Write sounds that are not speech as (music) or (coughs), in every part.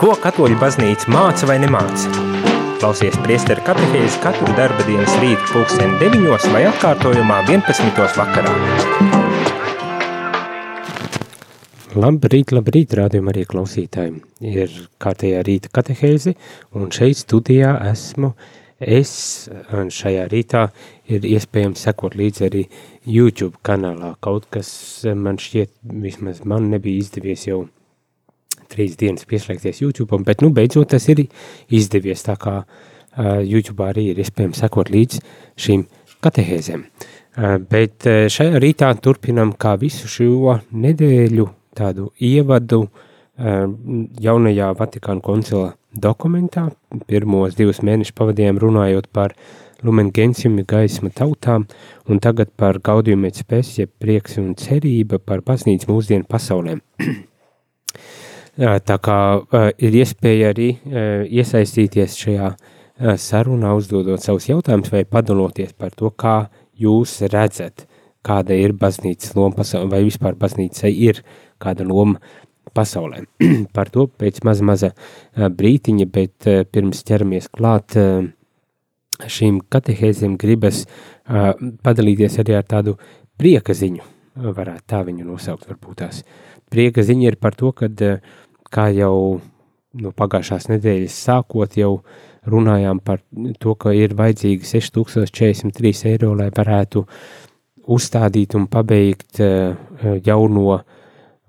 Ko katoļu baznīca māca vai nemāca? Klausies priesteru katehēzi katru darba dienas rītu pulksteni 9 vai atkārtojumā 11. vakarā. Labrīt, labrīt, rādījumā arī klausītājiem. Ir kārtējā rīta katehēzi, un šeit studijā esmu es, un šajā rītā ir iespējams sekot līdzi arī YouTube kanālā. Kaut kas man šķiet, vismaz man nebija izdevies jau trīs dienas pieslēgties YouTube, bet nu beidzot tas ir izdevies, tā kā uh, YouTube arī ir iespējams sekot līdz šīm katehēzēm. Uh, bet šajā rītā turpinam kā visu šo nedēļu tādu ievadu uh, jaunajā Vatikāna koncila dokumentā. Pirmos divus mēnešus pavadījām runājot par Lumen Gentium gaisma tautām, un tagad par Gaudium et spes, jeb prieks un cerība par baznīcu mūsdienu pasaulēm. (clears throat) Tā kā ir iespēja arī iesaistīties šajā sarunā, uzdodot savus jautājumus vai padaloties par to, kā jūs redzat, kāda ir baznīcas loma pasaulē, vai vispār baznīcai ir kāda loma pasaulē. (clears throat) par to pēc maza, maza brītiņa, bet pirms ķeramies klāt šīm katehēzēm gribas padalīties arī ar tādu prieka ziņu, varētu tā viņu nosaukt varbūt tās. Prieka ziņa ir par to, kad uh, kā jau no pagājušās nedēļas sākot, jau runājām par to, ka ir vajadzīgi 6043 eiro, lai varētu uzstādīt un pabeigt uh, jauno uh,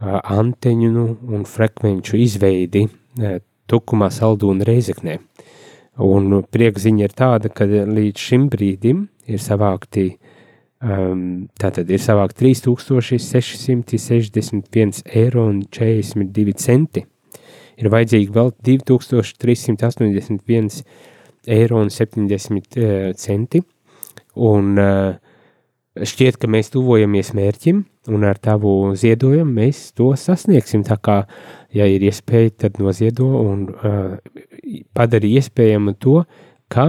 anteņu un frekvenču izveidi uh, Tukumā, Saldū un Reizeknē. Un priekziņa ir tāda, ka līdz šim brīdim ir savākti um, tātad ir savākt 3661 eiro un 42 centi. Ir vajadzīgi vēl 2381 eiro un 70 uh, centi, un uh, šķiet, ka mēs tuvojamies mērķim, un ar tavu ziedojumu mēs to sasniegsim, tā kā, ja ir iespēja, tad noziedo un uh, padara iespējamu to, ka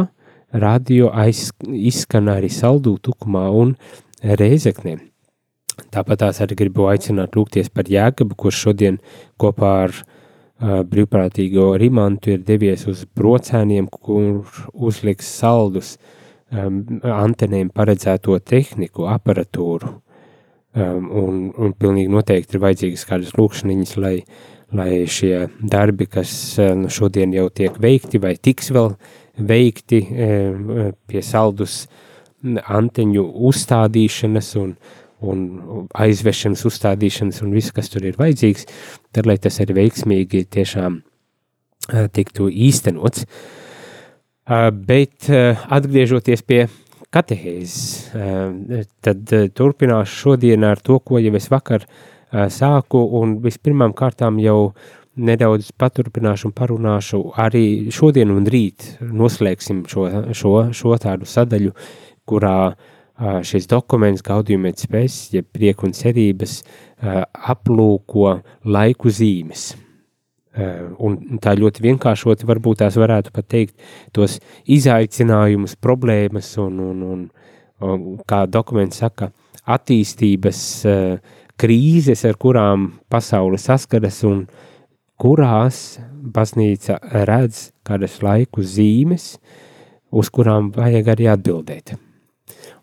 radio aiz, izskan arī saldū tukumā un reizeknē. Tāpat tās arī gribu aicināt lūgties par Jēkabu, kurš šodien kopā ar uh, brīvprātīgo rimantu ir devies uz brocēniem, kur uzliks saldus um, antenēm paredzēto tehniku, aparatūru. Um, un, un pilnīgi noteikti ir vajadzīgas kādas lūkšaniņas, lai, lai šie darbi, kas nu, šodien jau tiek veikti vai tiks vēl veikti um, pie saldus anteņu uzstādīšanas un, un aizvešanas, uzstādīšanas un viss, kas tur ir vajadzīgs, tad, lai tas arī veiksmīgi tiešām tiktu īstenots. Bet atgriežoties pie katehēzes, tad turpināšu šodien ar to, ko jau es vakar sāku, un vispirmām kārtām jau nedaudz paturpināšu un parunāšu arī šodien un rīt noslēgsim šo, šo, šo tādu sadaļu, kurā uh, šis dokuments, gaudījuma spējas, jeb prieku un cerības, aplūko laiku zīmes. Un tā ļoti vienkāršoti varbūt tās varētu pat teikt tos izaicinājumus, problēmas un, un, un, un kā dokuments saka, attīstības krīzes, ar kurām pasaule saskaras un kurās baznīca redz kādas laiku zīmes, uz kurām vajag arī atbildēt.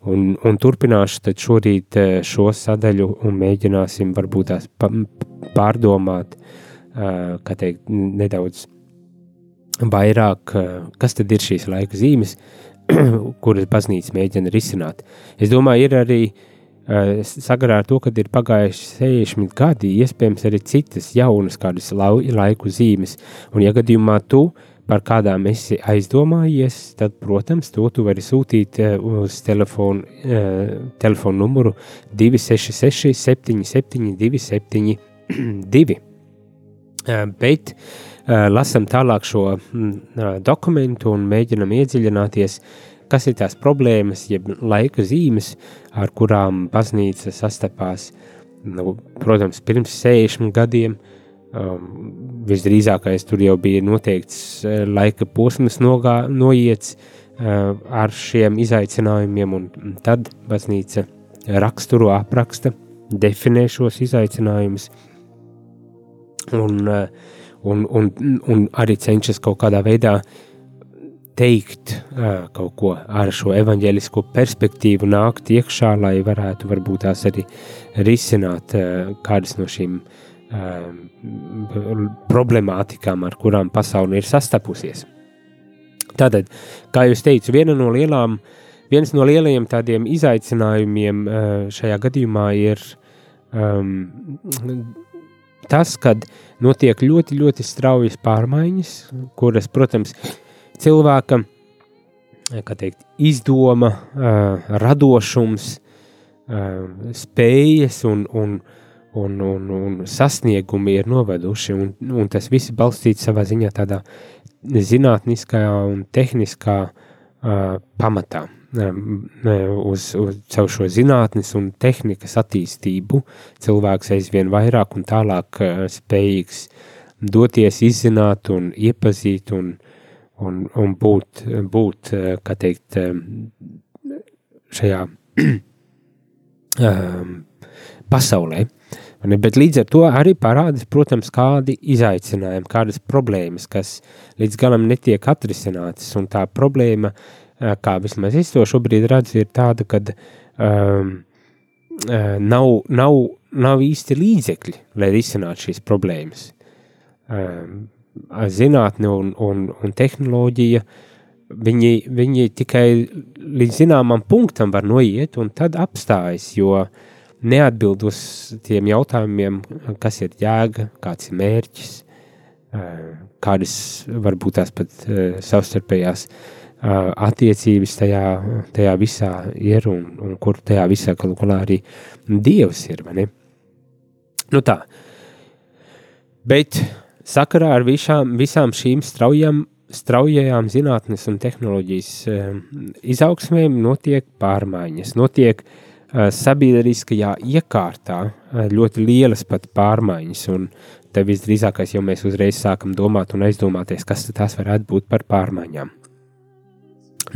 Un, un turpināšu šorīt eh, šo sadaļu un mēģināsim varbūt tās pārdomāt, eh, kā teikt, nedaudz vairāk, eh, kas tad ir šīs laika zīmes, (clears throat) kuras baznīca mēģina risināt. Es domāju, ir arī sagarā ar to, kad ir pagājuši 60 gadi, iespējams arī citas jaunas kādas laiku zīmes, un ja gadījumā tu uh, par kādām esi aizdomājies, tad, protams, to tu vari sūtīt eh, uz telefonu, eh, telefonu numuru 266 77 272. Bet eh, lasam tālāk šo mm, dokumentu un mēģinam iedziļināties, kas ir tās problēmas, jeb laika zīmes, ar kurām baznīca sastapās, nu, protams, pirms 60 gadiem, uh, Um, visdrīzākais tur jau bija noteikts uh, laika posms, nogā, noiets uh, ar šiem izaicinājumiem, un tad baznīca raksturo, apraksta, definē šos izaicinājumus. Un, uh, un, un, un arī cenšas kaut kādā veidā teikt kaut ko ar šo evaņģēlisko perspektīvu, nākt iekšā, lai varētu varbūt tās arī risināt kādas no šīm problemātikām, ar kurām pasaule ir sastapusies. Tātad, kā jau teicu, viena no lielām, viens no lielajiem tādiem izaicinājumiem šajā gadījumā ir um, tas, kad notiek ļoti, ļoti straujas pārmaiņas, kuras, protams, ir cilvēka teikt, izdoma, radošums, spējas un, un, un, un, un sasniegumi ir noveduši. Un, un tas viss balstīts savā ziņā tādā zinātniskā un tehniskā uh, pamatā. Uz, uz caur šo zinātnes un tehnikas attīstību cilvēks aizvien vairāk un tālāk uh, spējīgs doties, izzināt un iepazīt un uh, un, un būt, būt, eh, kā teikt, eh, šajā um, (clears throat) pasaulē. Bet līdz ar to arī parādās, protams, kādi izaicinājumi, kādas problēmas, kas līdz galam netiek atrisinātas. Un tā problēma, eh, kā vismaz es to šobrīd redzu, ir tāda, ka um, nav, nav, nav īsti līdzekļi, lai risinātu šīs problēmas. Um, zinātne un, un, un tehnoloģija, viņi, viņi tikai līdz zināmam punktam var noiet un tad apstājas, jo neatbild uz tiem jautājumiem, kas ir jēga, kāds ir mērķis, kādas varbūt tās pat savstarpējās attiecības tajā, tajā visā ir un, un kur tajā visā galu galā arī Dievs ir? Nu tā, bet Sakarā ar visām, visām šīm straujām, straujajām zinātnes un tehnoloģijas uh, izaugsmēm notiek pārmaiņas, notiek uh, sabiedriskajā iekārtā uh, ļoti lielas pat pārmaiņas, un te visdrīzākais jau mēs uzreiz sākam domāt un aizdomāties, kas tās varētu būt par pārmaiņām.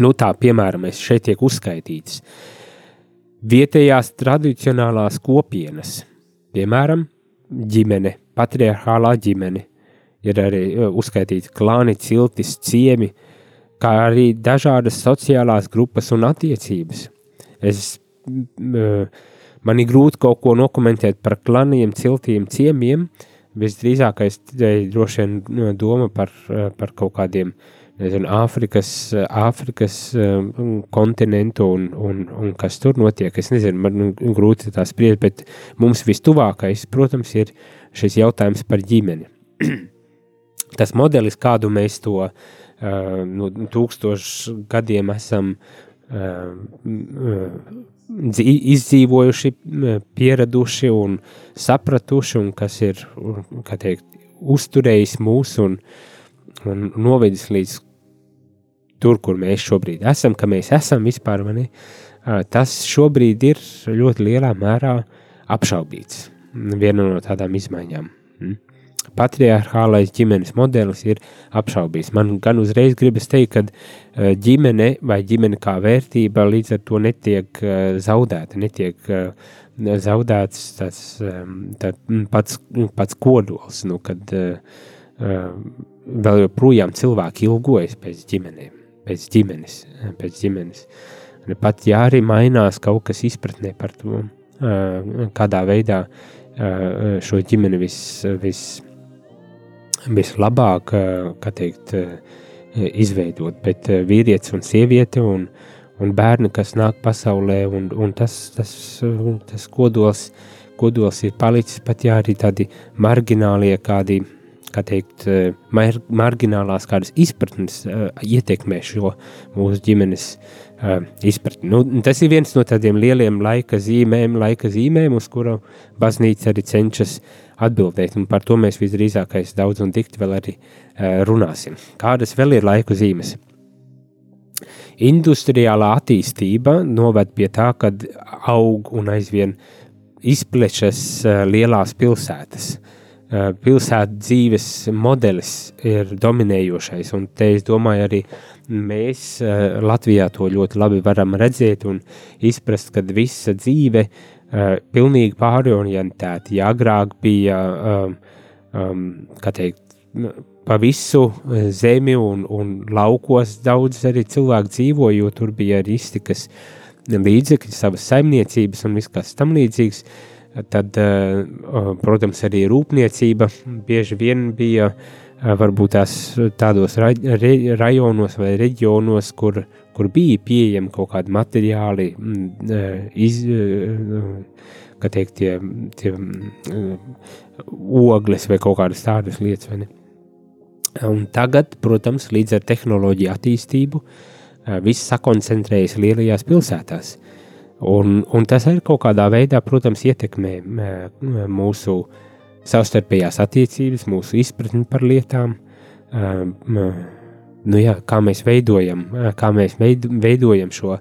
Nu tā, piemēram, šeit tiek uzskaitīts vietējās tradicionālās kopienas, piemēram, ģimene, patriarchālā ģimene, ir arī uzskaitīti klāni, ciltis, ciemi, kā arī dažādas sociālās grupas un attiecības. Es, man ir grūti kaut ko dokumentēt par klaniem, ciltīm, ciemiem. Visdrīzākais droši vien doma par, par kaut kādiem nezinu, Āfrikas, Āfrikas kontinentu un, un, un kas tur notiek. Es nezinu, man grūti tā spriest, bet mums vistuvākais, protams, ir šis jautājums par ģimeni. (clears throat) tas modelis, kādu mēs to uh, nu, tūkstošu gadiem esam uh, izdzīvojuši, pieraduši un sapratuši, un kas ir teikt, uzturējis mūs un, un novedis līdz tur, kur mēs šobrīd esam, ka mēs esam vispār, mani, tas šobrīd ir ļoti lielā mērā apšaubīts. Viena no tādām izmaiņām. Mm patriarchālais ģimenes modelis ir apšaubīts. Man gan uzreiz gribas teikt, ka uh, ģimene vai ģimene kā vērtība līdz ar to netiek uh, zaudēta, netiek uh, zaudēts tas um, pats, pats kodols, nu, kad vēl joprojām cilvēki ilgojas pēc ģimenēm, pēc ģimenes, pēc ģimenes. Pat ja arī mainās kaut kas izpratnē par to, kādā veidā šo ģimeni vis, vis vislabāk teikt, izveidot. Bet vīrietis un sieviete un, un bērni, kas nāk pasaulē, un, un tas, tas, tas kodols, kodols ir palicis pat jā, arī tādi marginālie kādi. Kā teikt, mar, marginālās kādas izpratnes uh, ietekmē šo mūsu ģimenes uh, izpratni. Nu, tas ir viens no tādiem lieliem laika zīmēm, laika zīmēm, uz kuru baznīca arī cenšas uh, atbildēt, un par to mēs visdrīzākais daudz un dikti vēl arī runāsim. Kādas vēl ir laiku zīmes? Industriālā attīstība noved pie tā, ka aug un aizvien izplešas lielās pilsētas. Pilsētu dzīves modelis ir dominējošais, un te es domāju, arī mēs Latvijā to ļoti labi varam redzēt un izprast, ka visa dzīve uh, pilnīgi pārorientēti. Ja agrāk bija, um, um, kā teikt, pa visu zemi un, un laukos daudz arī cilvēku dzīvo, jo tur bija arī iztikas līdzekļi, savas saimniecības un viss kas tam līdzīgs. Tad, protams, arī rūpniecība bieži vien bija varbūt tās tādos rajonos vai reģionos, kur, kur bija pieejami kaut kādi materiāli, iz, kā teikt, tie, tie ogles vai kaut kādas tādas lietas? Un tagad, protams, līdz ar tehnoloģiju attīstību, viss sakoncentrējas lielajās pilsētās. Un, un tas arī kaut kādā veidā, protams, ietekmē mūsu savstarpējās attiecības, mūsu izpratni par lietām, nu jā, kā mēs veidojam, kā mēs veidojam šo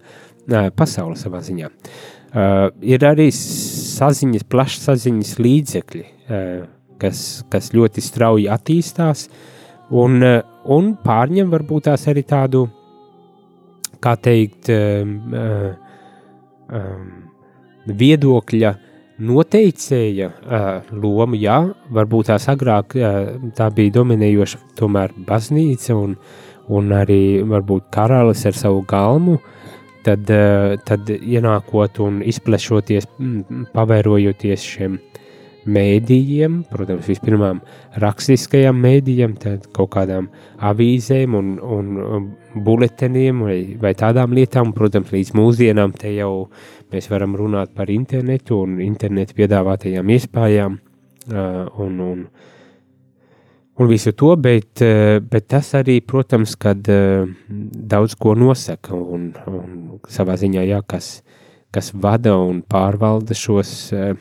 pasauli savā ziņā. Ir arī saziņas, plašsaziņas līdzekļi, kas, kas ļoti strauji attīstās, uh, un, eh, un pārņem varbūt tās arī tādu, kā teikt, um, um, viedokļa noteicēja uh, lomu, jā, varbūt tās agrāk uh, tā bija dominējoša tomēr baznīca un, un arī varbūt karalis ar savu galmu, tad, uh, tad ienākot un izplešoties, pavērojoties šiem mēdījiem, protams, vispirmām rakstiskajām mēdījiem, tad kaut kādām avīzēm un, un buleteniem vai, vai tādām lietām, protams, līdz mūsdienām te jau mēs varam runāt par internetu un internetu piedāvātajām iespējām uh, un, un, un visu to, bet, uh, bet tas arī, protams, kad uh, daudz ko nosaka un, un savā ziņā, jā, kas, kas vada un pārvalda šos uh,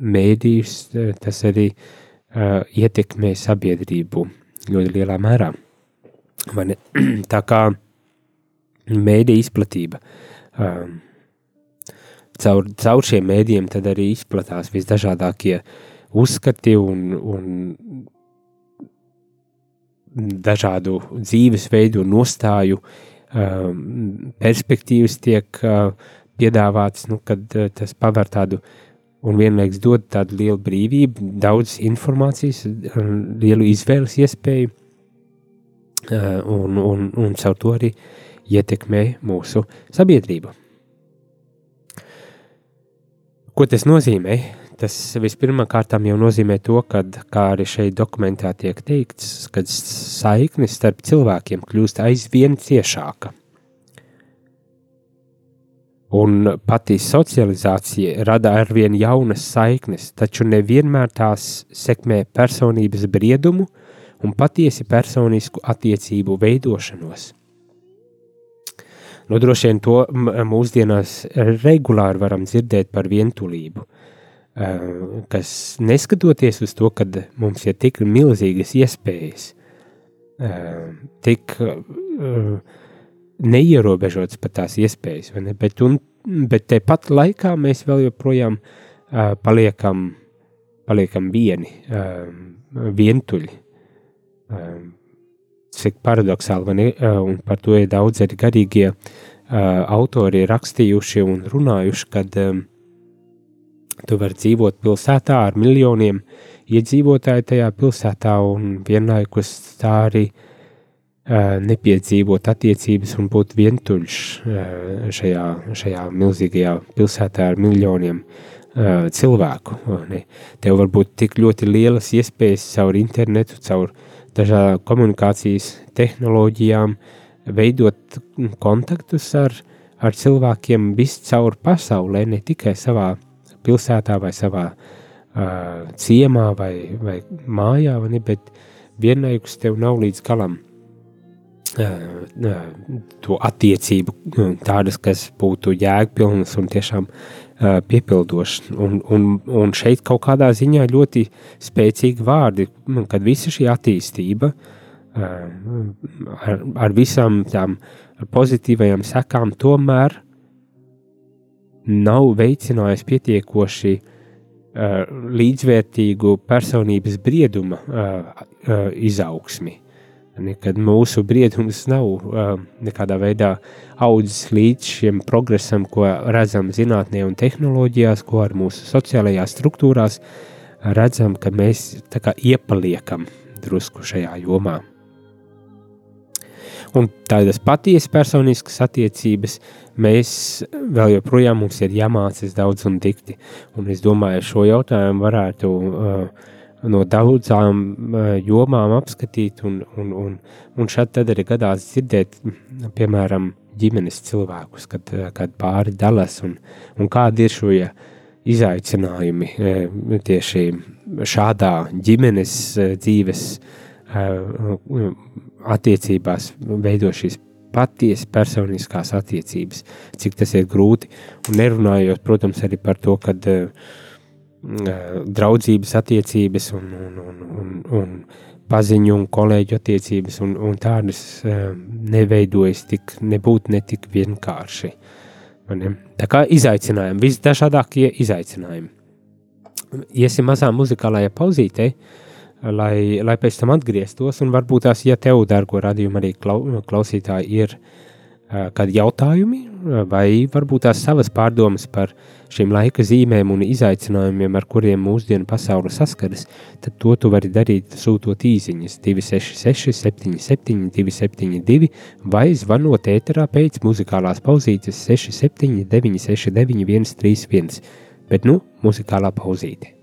mēdījus, tas arī ietekmē sabiedrību ļoti lielā mērā. (clears throat) Tā kā mēdīja izplatība. Um, caur, caur šiem mēdījiem tad arī izplatās visdažādākie uzskati un, un dažādu dzīvesveidu un nostāju um, perspektīvas tiek uh, piedāvāts, nu, kad uh, tas paver tādu un vienlaiks dod tādu lielu brīvību, daudz informācijas, lielu izvēles iespēju, uh, un, un, un caur to arī ietekmē mūsu sabiedrību. Ko tas nozīmē? Tas vispirmkārt jau nozīmē to, ka, kā arī šeit dokumentā tiek teikts, ka saikne starp cilvēkiem kļūst aizvien ciešāka. Un pati socializācija rada arvien jaunas saiknes, taču nevienmēr tās sekmē personības briedumu un patiesi personisku attiecību veidošanos. Nu, droši vien to mūsdienās regulāri varam dzirdēt par vientulību, kas neskatoties uz to, ka mums ir tik milzīgas iespējas, tik neierobežotas pat tās iespējas, ne? bet, un, bet tepat laikā mēs vēl joprojām paliekam, paliekam vieni, vientuļi. Cik paradoxāli, ne? Un par to ir daudz arī garīgie autori rakstījuši un runājuši, kad um, tu vari dzīvot pilsētā ar miljoniem iedzīvotāju tajā pilsētā un vienlaikus tā arī uh, nepiedzīvot attiecības un būt vientuļš šajā, šajā milzīgajā pilsētā ar miljoniem cilvēku. Ne? Tev var būt tik ļoti lielas iespējas caur internetu, caur dažādām komunikācijas tehnoloģijām, veidot kontaktus ar, ar cilvēkiem viscaur pasaulē, ne tikai savā pilsētā vai savā uh, ciemā vai, vai mājā, vai ne, bet vienlaikus tev nav līdz galam to attiecību, tādas, kas būtu jēgpilnas un tiešām piepildošas. Un, un, un šeit kaut kādā ziņā ļoti spēcīgi vārdi, kad visa šī attīstība ar, ar visām tām pozitīvajām sekām tomēr nav veicinājusi pietiekoši līdzvērtīgu personības brieduma izaugsmi Nekad mūsu briedums nav uh, nekādā veidā audzis līdz šim progresam, ko redzam zinātnē un tehnoloģijās, ko ar mūsu sociālajās struktūrās redzam, ka mēs tā kā iepaliekam drusku šajā jomā. Un tādas patiesas personiskas attiecības mēs vēl joprojām mums ir jāmācās daudz un dikti. Un es domāju, šo jautājumu varētu uh, no daudzām uh, jomām apskatīt, un, un, un, un šad tad arī gadās dzirdēt, piemēram, ģimenes cilvēkus, kad, kad pāri dalās un, un kādi ir šo ja, izaicinājumi tieši šādā ģimenes dzīves attiecībās veido šīs patiesi personiskās attiecības, cik tas ir grūti. Un nerunājot, protams, arī par to, ka uh, draudzības attiecības un, un, un, un, un paziņu un kolēģu attiecības un, un tādas uh, neveidojas tik, nebūt ne tik vienkārši. Tā kā izaicinājumi, visdažādākie izaicinājumi. Iesim mazā muzikālajā pauzītē, uh, lai, lai pēc tam atgrieztos. Un varbūt tās, ja tev, dārgo radījumu, arī klausītāji, ir uh, kādi jautājumi, vai varbūt tās savas pārdomas par šīm laika zīmēm un izaicinājumiem, ar kuriem mūsdienu pasaule saskaras, tad to tu vari darīt sūtot īsiņas 266, 77, 272 vai zvanot ēterā pēc muzikālās pauzītes 679, 691, 131. Bet nu, muzikālā pauzīte.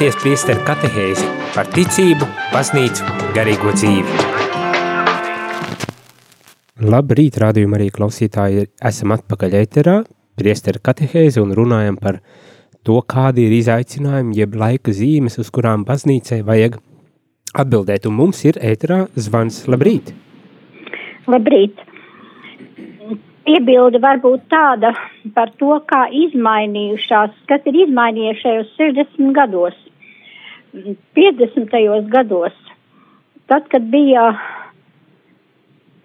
Klausāties priesteru katehēzi par ticību, baznīcu, garīgo dzīvi. Labrīt, rādījumā arī klausītāji, esam atpakaļ ēterā, priesteru katehēzi un runājam par to, kādi ir izaicinājumi, jeb laika zīmes, uz kurām baznīcai vajag atbildēt. Un mums ir ēterā zvans. Labrīt! Labrīt! Piebilde var būt tāda par to, kā izmainījušās, kas ir izmainījies šajos 60 gados, 50. gados, tad, kad bija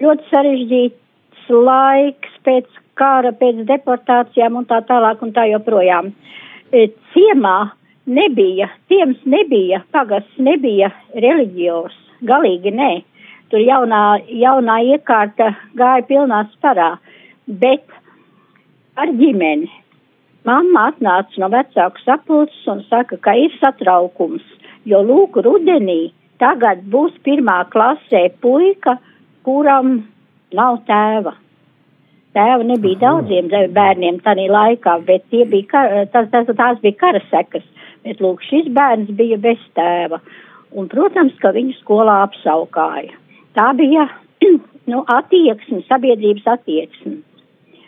ļoti sarežģīts laiks pēc kara, pēc deportācijām un tā tālāk un tā joprojām. E, ciemā nebija, ciems nebija, pagasts nebija reliģijos, galīgi nē. Tur jaunā, jaunā iekārta gāja pilnā sparā, bet ar ģimeni. Mamma atnāca no vecāku sapulces un saka, ka ir satraukums, jo lūk, rudenī tagad būs pirmā klasē puika, kuram nav tēva. Tēva nebija daudziem bērniem tajā laikā, bet bija kar, tas, tas, tās bija kara sekas. Bet, lūk, šis bērns bija bez tēva. Un, protams, ka viņu skolā apsaukāja. Tā bija (clears throat) nu, attieksme, sabiedrības attieksme.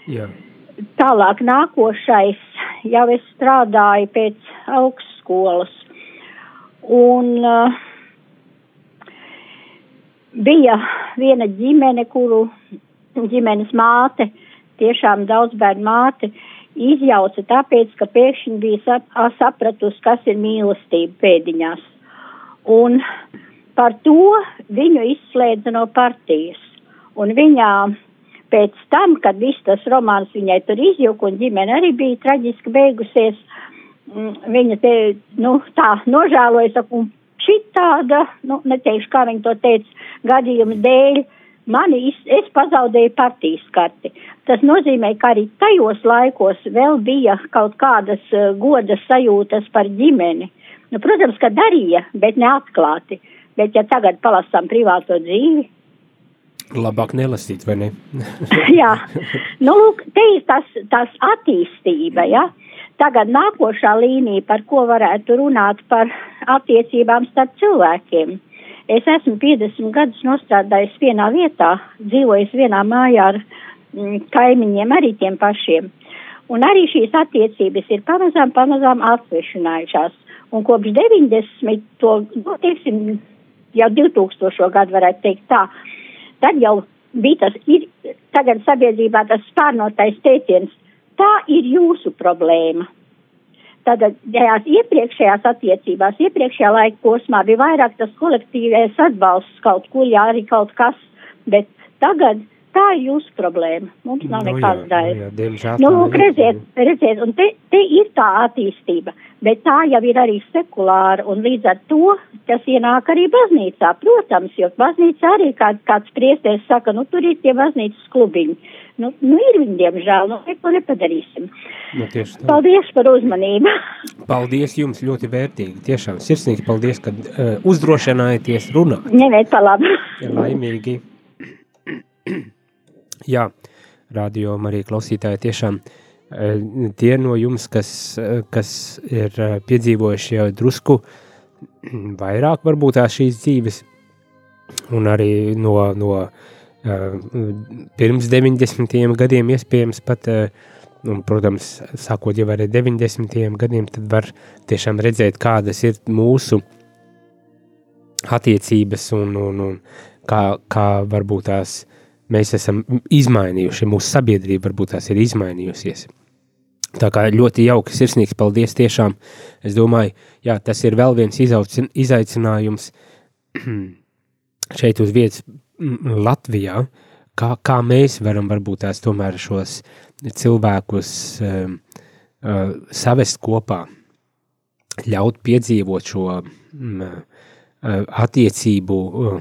Jā. Tālāk nākošais, jau es strādāju pēc augstskolas. Un uh, bija viena ģimene, kuru ģimenes māte, tiešām daudz bērnu māte, izjauca tāpēc, ka pēkšņi bija sap, sapratusi, kas ir mīlestība pēdiņās. Un par to viņu izslēdza no partijas. Un viņā pēc tam, kad viss tas romāns viņai tur izjuka un ģimene arī bija traģiski beigusies, mm, viņa te, nu, tā nožēloja, saka, un šitāda, nu, neteikšu, kā viņa to teica, gadījuma dēļ, mani, es pazaudēju partijas karti. Tas nozīmē, ka arī tajos laikos vēl bija kaut kādas uh, godas sajūtas par ģimeni. Nu, protams, ka darīja, bet neatklāti. Bet, ja tagad palasām privāto dzīvi, Labāk nelasīt, vai ne? (laughs) jā, (laughs) nu, lūk, te ir tas, tas attīstība, ja. Tagad nākošā līnija, par ko varētu runāt par attiecībām starp cilvēkiem. Es esmu 50 gadus nostrādājis vienā vietā, dzīvojis vienā mājā ar mm, kaimiņiem, arī tiem pašiem. Un arī šīs attiecības ir pamazām, pamazām atsvešinājušās. Un kopš 90, to, nu, teiksim, jau 2000. gadu varētu teikt tā, tad jau bija tas, ir, tagad sabiedrībā tas spārnotais teiciens, tā ir jūsu problēma. Tātad tajās iepriekšējās attiecībās, iepriekšējā laika posmā bija vairāk tas kolektīvais atbalsts kaut kur, jā, arī kaut kas, bet tagad tā ir jūsu problēma. Mums nav Nu nekāds jā, daļa. nu jā, Nu, lūk, ir. redziet, redziet, un te, te ir tā attīstība, bet tā jau ir arī sekulāra, un līdz ar to tas ienāk arī baznīcā, protams, jo baznīcā arī kāds, kāds priestēs saka, nu, tur ir tie baznīcas klubiņi. Nu, nu ir viņi, diemžēl, nu, neko nepadarīsim. Nu, tieši tā. Paldies par uzmanību. (laughs) Paldies jums ļoti vērtīgi. Tiešām sirsnīgi paldies, ka uh, uzdrošinājāties runāt. Ņemiet pa labu. Ja laimīgi. (coughs) Jā, radio arī klausītāji tiešām eh, tie no jums, kas, eh, kas ir eh, piedzīvojuši jau drusku (clears throat) vairāk varbūt tās šīs dzīves, un arī no, no uh, pirms 90. gadiem iespējams pat, uh, un, protams, sākot jau ar 90. gadiem, tad var tiešām redzēt, kādas ir mūsu attiecības un, un, un kā, kā varbūt tās mēs esam izmainījuši, mūsu sabiedrība varbūt tās ir izmainījusies. Tā kā ļoti jauki, sirsnīgs paldies tiešām. Es domāju, jā, tas ir vēl viens izaicinājums (clears throat) šeit uz vietas Latvijā, kā, kā mēs varam varbūt tās tomēr šos cilvēkus um, uh, savest kopā, ļaut piedzīvot šo mm, uh, attiecību uh,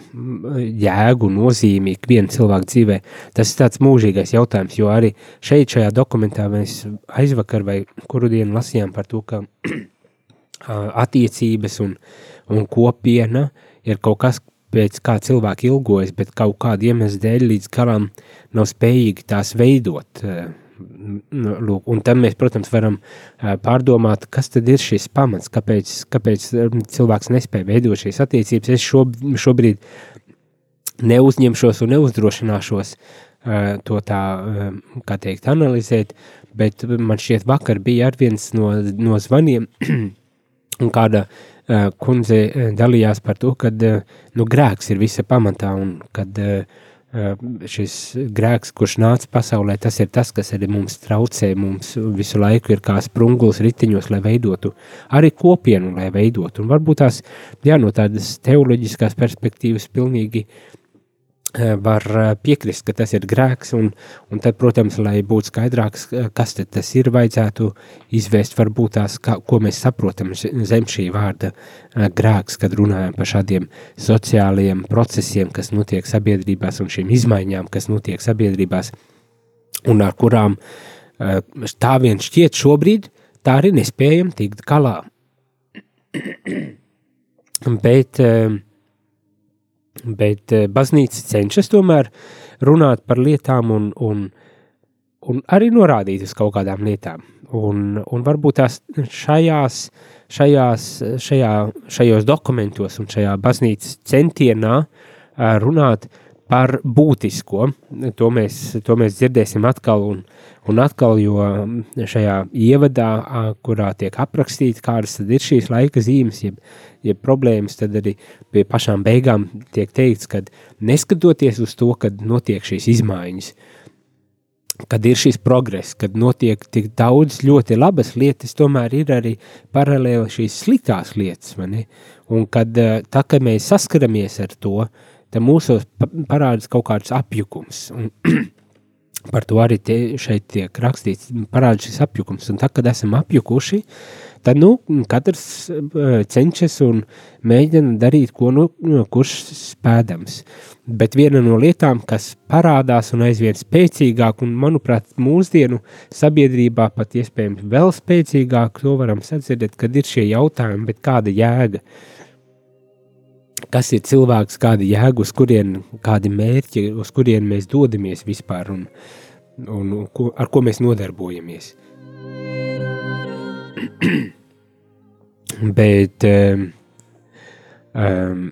jēgu, nozīmi ikviena cilvēka dzīvē. Tas ir tāds mūžīgais jautājums, jo arī šeit šajā dokumentā mēs aizvakar vai kuru dienu lasījām par to, ka uh, (clears throat) attiecības un, un kopiena ir kaut kas, pēc kā cilvēki ilgojas, bet kaut kāda iemesla dēļ līdz galam nav spējīgi tās veidot. uh, Lūk, un tad mēs, protams, varam pārdomāt, kas tad ir šis pamats, kāpēc, kāpēc cilvēks nespēja veidot šīs attiecības. Es šob, šobrīd neuzņemšos un neuzdrošināšos to tā, kā teikt, analizēt, bet man šķiet vakar bija ar viens no, no zvaniem, (clears throat) un kāda kundze dalījās par to, ka nu, grēks ir visa pamatā un kad uh, šis grēks, kurš nāca pasaulē, tas ir tas, kas arī mums traucē, mums visu laiku ir kā sprungulis ritiņos, lai veidotu arī kopienu, lai veidotu. Un varbūt tās, jā, no tādas teoloģiskās perspektīvas pilnīgi var piekrist, ka tas ir grēks, un, un tad, protams, lai būtu skaidrāks, kas tas ir, vajadzētu izvērst varbūt tās, kā, ko mēs saprotam zem šī vārda grēks, kad runājam par šādiem sociālajiem procesiem, kas notiek sabiedrībās, un šīm izmaiņām, kas notiek sabiedrībās, un ar kurām tā vien šķiet šobrīd, tā arī nespējam tikt galā. (clears throat) Bet uh, Bet eh, baznīca cenšas tomēr runāt par lietām un, un, un arī norādīt uz kaut kādām lietām. Un, un varbūt tās šajās, šajās, šajā, šajos dokumentos un šajā baznīcas centienā eh, runāt par būtisko. To mēs, to mēs dzirdēsim atkal un, un atkal, jo šajā ievadā, kurā tiek aprakstīts, kādas ir šīs laika zīmes, jeb, jeb problēmas, tad arī pie pašām beigām tiek teikts, ka neskatoties uz to, kad notiek šīs izmaiņas, kad ir šis progress, kad notiek tik daudz ļoti labas lietas, tomēr ir arī paralēli šīs sliktās lietas, un kad tā, kad mēs saskaramies ar to, tad mūsos parādās kaut kāds apjukums, un par to arī tie, šeit tiek rakstīts, parādās šis apjukums, un tad, kad esam apjukuši, tad nu, katrs uh, cenšas un mēģina darīt, ko nu, kurš spēdams. Bet viena no lietām, kas parādās un aizvien spēcīgāk, un manuprāt, mūsdienu sabiedrībā pat iespējams vēl spēcīgāk, to varam sadzirdēt, kad ir šie jautājumi, bet kāda jēga? Kas ir cilvēks, kāda jēga, uz kurien, kādi mērķi, uz kurien mēs dodamies vispār un, un, un ko, ar ko mēs nodarbojamies? (clears throat) Bet um, um,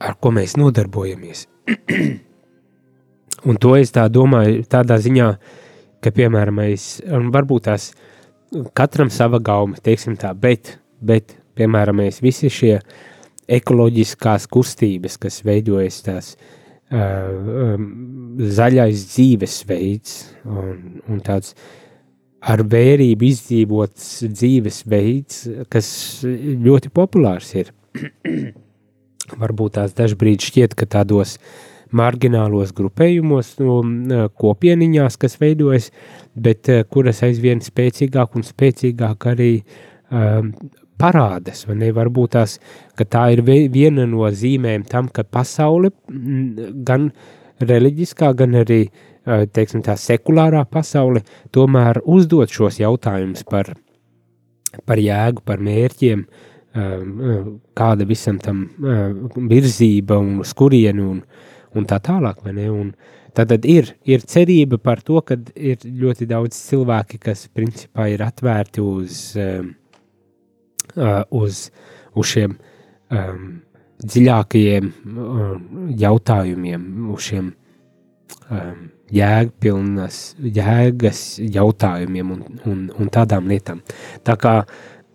ar ko mēs nodarbojamies? (clears throat) un to es tā domāju, tādā ziņā, ka, piemēram, mēs, varbūt tās katram sava gauma, teiksim tā, bet, bet piemēram, mēs visi šie ekoloģiskās kustības, kas veidojas tās uh, um, zaļais dzīvesveids un, un tāds ar vērību izdzīvots dzīvesveids, kas ļoti populārs ir. (clears throat) Varbūt tās dažbrīd šķiet, ka tādos marginālos grupējumos, no, kopieniņās, kas veidojas, bet kuras aizvien spēcīgāk un spēcīgāk arī um, parādas. Varbūt tās, ka tā ir viena no zīmēm tam, ka pasaule gan reliģiskā, gan arī uh, Eh, teiksim, tā sekulārā pasaule tomēr uzdot šos jautājumus par, par jēgu, par mērķiem, eh, eh, kāda visam tam virzība un uz kurienu un, un tā tālāk. Un tad ir, ir cerība par to, ka ir ļoti daudz cilvēki, kas principā ir atvērti uz, uz, uz šiem um, dziļākajiem jautājumiem, uz šiem um, jēgpilnas, jēgas jautājumiem un, un, un tādām lietām. Tā kā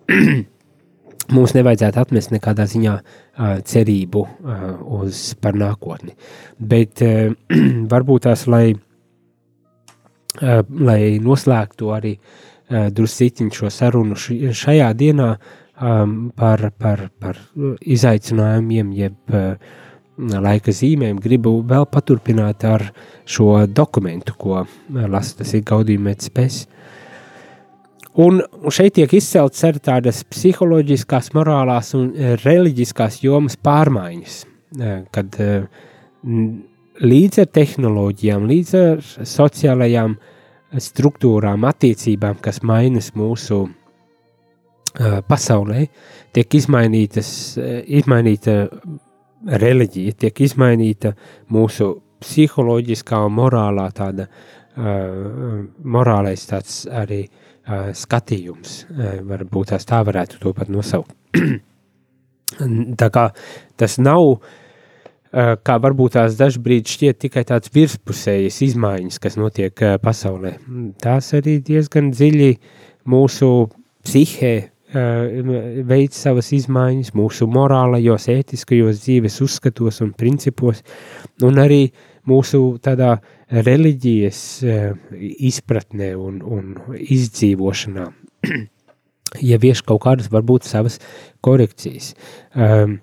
(clears throat) mums nevajadzētu atmest nekādā ziņā uh, cerību uh, uz par nākotni. Bet uh, (clears throat) varbūt tās, lai, uh, lai noslēgtu arī uh, drusciņu šo sarunu šajā dienā um, par, par, par izaicinājumiem, jeb uh, laika zīmēm, gribu vēl paturpināt ar šo dokumentu, ko lasu, tas ir Gaudījuma spēks. Un šeit tiek izceltas arī tādas psiholoģiskās, morālās un reliģiskās jomas pārmaiņas, kad līdz ar tehnoloģijām, līdz ar sociālajām struktūrām, attiecībām, kas mainas mūsu pasaulē, tiek izmainītas, izmainīta reliģija tiek izmainīta mūsu psiholoģiskā un morālā tāda, uh, morālais tāds arī uh, skatījums, uh, varbūt tās tā varētu to pat nosaukt. (clears throat) tā kā tas nav, uh, kā varbūt tās dažbrīd šķiet tikai tāds virspusējas izmaiņas, kas notiek pasaulē. Tās arī diezgan dziļi mūsu psihē Veids savas izmaiņas mūsu morālajos, ētiskajos dzīves uzskatos un principos, un arī mūsu tādā reliģijas izpratnē un, un izdzīvošanā. (clears throat) Ievieš kaut kādas varbūt savas korekcijas. Um,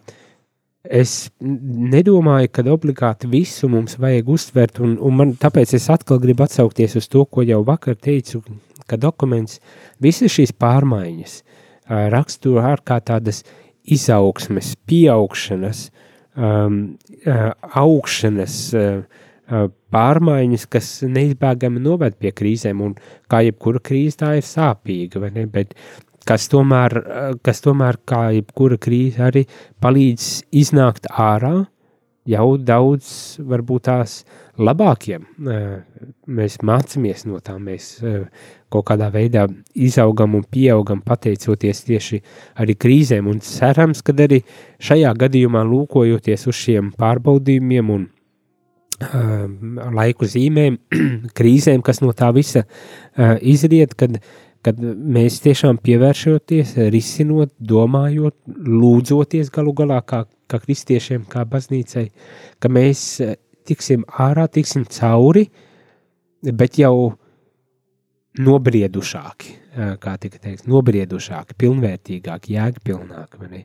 es nedomāju, ka obligāti visu mums vajag uztvert, un, un man, tāpēc es atkal gribu atsaukties uz to, ko jau vakar teicu, ka dokuments visas šīs pārmaiņas raksturo ārkārt tādas izaugsmes, pieaugšanas, um, augšanas, uh, pārmaiņas, kas neizbēgami noved pie krīzēm, un kā jebkura krīze tā ir sāpīga, vai ne, bet kas tomēr, kas tomēr kā jebkura krīze arī palīdz iznākt ārā jau daudz, varbūt tās labākiem. Mēs mācāmies no tā, mēs kaut kādā veidā izaugam un pieaugam pateicoties tieši arī krīzēm, un cerams, ka arī šajā gadījumā lūkojoties uz šiem pārbaudījumiem un laiku zīmēm, (clears throat) krīzēm, kas no tā visa izriet, kad, kad mēs tiešām pievēršoties, risinot, domājot, lūdzoties galu galā kā, kā kristiešiem, kā baznīcai, ka mēs tiksim ārā, tiksim cauri, bet jau nobriedušāki, kā tika teiks, nobriedušāki, pilnvērtīgāki, jēgpilnāki.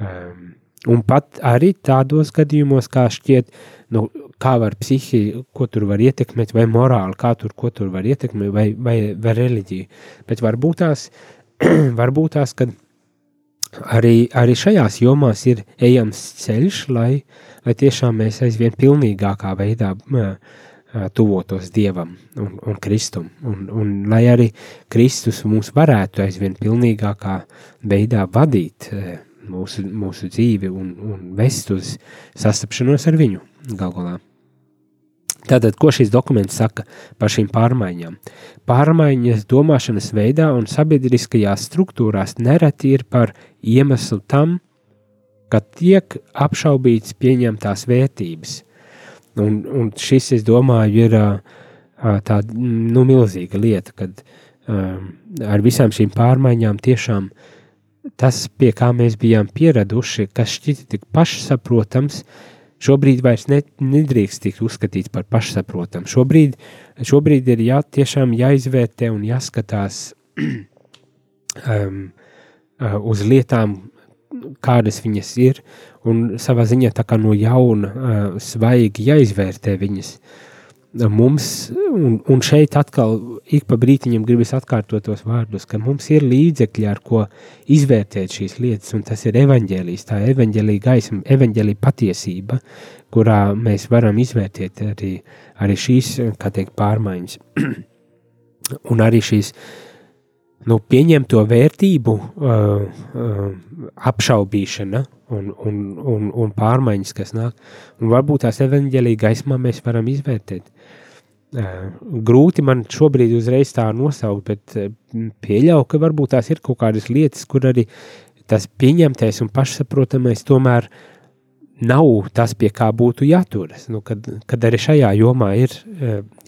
Um, un pat arī tādos gadījumos, kā šķiet, nu, kā var psihi, ko tur var ietekmēt, vai morāli, kā tur, ko tur var ietekmēt, vai, vai, vai reliģiju. Bet varbūt tās, (clears throat) varbūt tās, kad arī, arī šajās jomās ir ejams ceļš, lai, lai tiešām mēs aizvien pilnīgākā veidā tuvotos Dievam un, un Kristum, un, un lai arī Kristus mūs varētu aizvien pilnīgākā veidā vadīt mūsu, mūsu dzīvi un, un vest uz sastapšanos ar viņu galvā. Tātad, ko šis dokuments saka par šīm pārmaiņām? Pārmaiņas domāšanas veidā un sabiedriskajās struktūrās nereti ir par iemeslu tam, ka tiek apšaubīts pieņemtās vērtības. Un, un šis, es domāju, ir tāda nu, milzīga lieta, kad ar visām šīm pārmaiņām tiešām tas, pie kā mēs bijām pieraduši, kas šķita tik pašsaprotams, uh, šobrīd vairs ne, nedrīkst tikt uzskatīts par pašsaprotamu. Šobrīd, šobrīd ir jā, tiešām jāizvērtē un jāskatās (clears throat) um, uh, uz lietām, kādas viņas ir, un savā ziņā tā kā no jauna uh, svaigi jāizvērtē viņas. Uh, mums, un, un šeit atkal ik pa brītiņam gribas atkārtot tos vārdus, ka mums ir līdzekļi, ar ko izvērtēt šīs lietas, un tas ir evaņģēlijs, tā evaņģēlija gaisma, evaņģēlija patiesība, kurā mēs varam izvērtēt arī, arī šīs, kā teikt, pārmaiņas. (clears throat) un arī šīs, nu, pieņemto vērtību uh, uh, apšaubīšana, un, un, un, un pārmaiņas, kas nāk. Un varbūt tās evanģēlīgā gaismā mēs varam izvērtēt, Grūti man šobrīd uzreiz tā nosaukt, bet pieļauju, ka varbūt tās ir kaut kādas lietas, kur arī tas pieņemtais un pašsaprotamais tomēr nav tas, pie kā būtu jāturas. Nu, kad, kad arī šajā jomā ir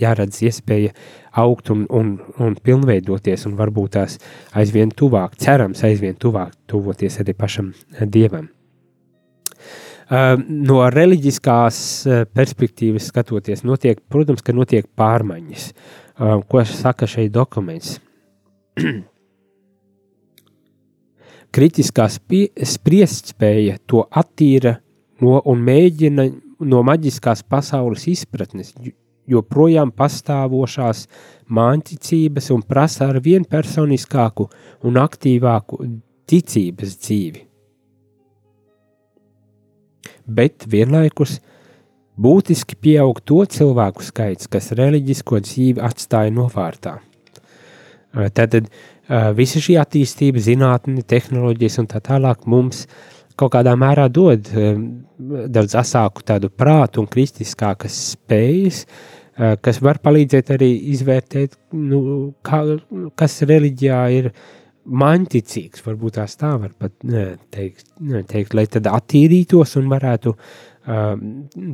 jāredz iespēja augt un, un, un pilnveidoties, un varbūt tās aizvien tuvāk, cerams, aizvien tuvāk tuvoties arī pašam dievam. Ehm, no reliģiskās perspektīvas skatoties, notiek, protams, ka notiek pārmaiņas. Ko saka šeit dokuments? (clears throat) Kritiskā spriestspēja to attīra no un mēģina no maģiskās pasaules izpratnes, joprojām pastāvošās mānticības un prasa ar vien personiskāku un aktīvāku ticības dzīvi bet vienlaikus būtiski pieaug to cilvēku skaits, kas reliģisko dzīvi atstāja novārtā. Tātad visa šī attīstība, zinātne, tehnoloģijas un tā tālāk mums kaut kādā mērā dod daudz asāku tādu prātu un kristiskākas spējas, kas var palīdzēt arī izvērtēt, nu, kā, kas reliģijā ir maņticīgs, varbūt tās tā var pat teikt, teikt lai tad attīrītos un varētu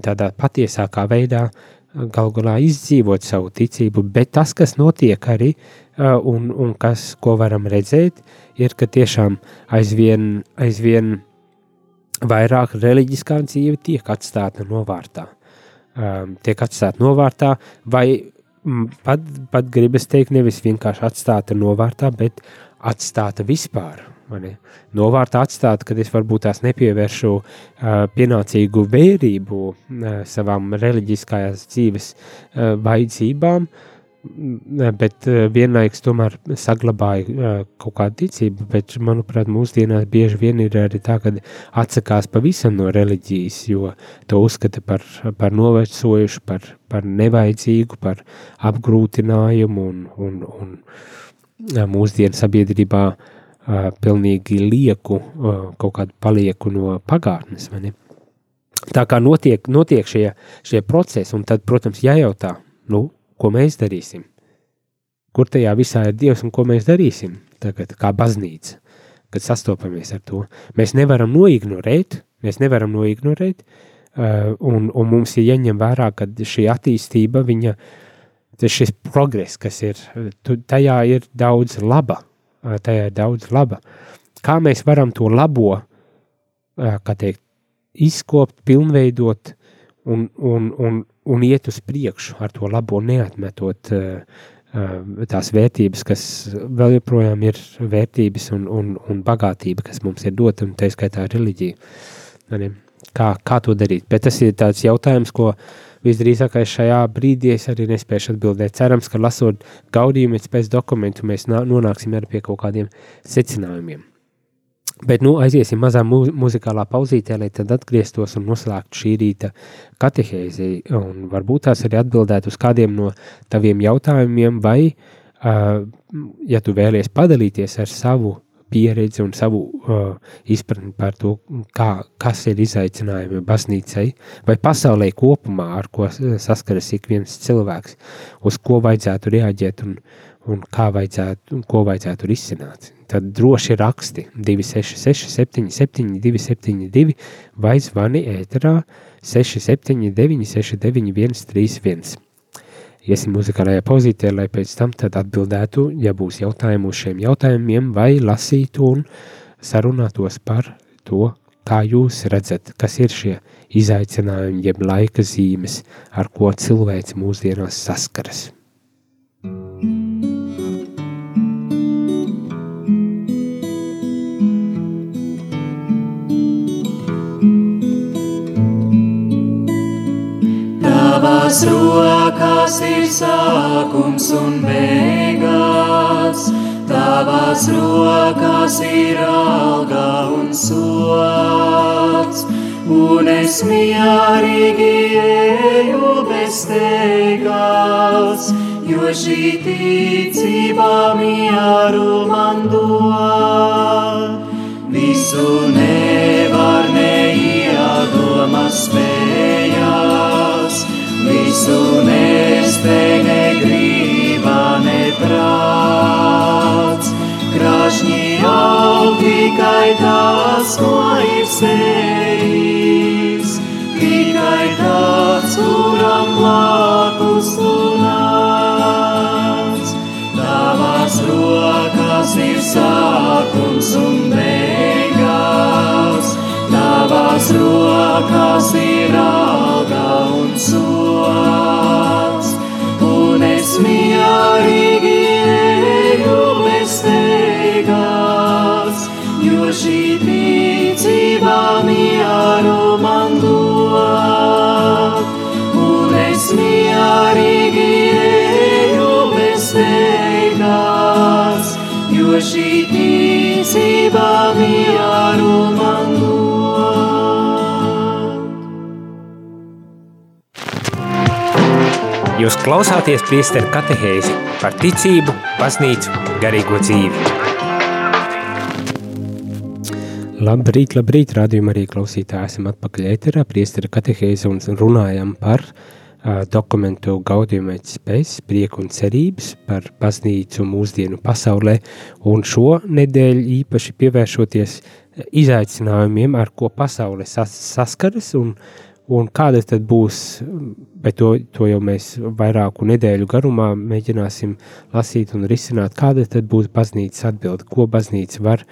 tādā patiesākā veidā gal galā izdzīvot savu ticību, bet tas, kas notiek arī un, un kas, ko varam redzēt, ir, ka tiešām aizvien, aizvien vairāk reliģiskā dzīve tiek atstāta novārtā. Tiek atstāta novārtā vai pat, pat gribas teikt nevis vienkārši atstāta novārtā, bet uh, atstāta vispār. Novārtā atstāt, kad es varbūt tās nepievēršu uh, pienācīgu vērību uh, savām reliģiskajās dzīves uh, vajadzībām, bet uh, vienlaikus tomēr saglabāju uh, kaut kādu ticību, bet, manuprāt, mūsdienās bieži vien ir arī tā, ka atsakās pavisam no reliģijas, jo to uzskata par, par novecojušu, par, par nevajadzīgu, par apgrūtinājumu un, un, un mūsdienu sabiedrībā pilnīgi lieku, kaut kādu palieku no pagātnes. Tā kā notiek, notiek šie, šie procesi, un tad, protams, jājautā, nu, ko mēs darīsim? Kur tajā visā ir Dievs un ko mēs darīsim tagad, kā baznīca, kad sastopamies ar to? Mēs nevaram noignorēt, mēs nevaram noignorēt, uh, un, un mums ir jāņem vērā, ka šī attīstība, viņa šis progress, kas ir, tajā ir daudz laba, tajā ir daudz laba. Kā mēs varam to labo, kā teikt, izkopt, pilnveidot un, un, un, un iet uz priekšu ar to labo neatmetot tās vērtības, kas vēl joprojām ir vērtības un, un, un bagātība, kas mums ir dota, un tā skaitā reliģija. Kā, kā to darīt? Bet tas ir tāds jautājums, ko visdrīzākais šajā brīdī es arī nespēšu atbildēt. Cerams, ka lasot gaudījumu pēc dokumentu, mēs nonāksim arī pie kaut kādiem secinājumiem. Bet nu aiziesim mazā mu muzikālā pauzītē, lai tad atgrieztos un noslēgtu šī rīta katehēzi. Un varbūt tās arī atbildētu uz kādiem no taviem jautājumiem vai, uh, ja tu vēlies padalīties ar savu pieredzi un savu uh, izpratni par to, kā, kas ir izaicinājumi baznīcai vai pasaulē kopumā, ar ko saskaras ik viens cilvēks, uz ko vajadzētu reaģēt un, un kā vajadzētu, un ko vajadzētu risināt. Tad droši raksti 266 77 272 vai zvani ēterā 679 691 31 iesim muzikālajā pauzītē, lai pēc tam atbildētu, ja būs jautājumi uz šiem jautājumiem, vai lasītu un sarunātos par to, kā jūs redzat, kas ir šie izaicinājumi, jeb laika zīmes, ar ko cilvēks mūsdienās saskaras. Tavās rokās ir sākums un beigas, Tavās rokās ir alga un sots, un es mierīgi eju bez teigas, jo šī ticība šī ticība mieru man dod. Jūs klausāties priesteru katehēzi par ticību, baznīcu, garīgo dzīvi. Labrīt, labrīt, rādījumā arī klausītāji esam atpakaļ ēterā, priestera katehēzi un runājam par uh, dokumentu gaudījumēķis pēc prieku un cerības par baznīcu mūsdienu pasaulē un šo nedēļu īpaši pievēršoties izaicinājumiem, ar ko pasaule sas saskaras un uh, Un kāda tad būs, bet to, to jau mēs vairāku nedēļu garumā mēģināsim lasīt un risināt, kāda tad būs baznīcas atbilde, ko baznīca var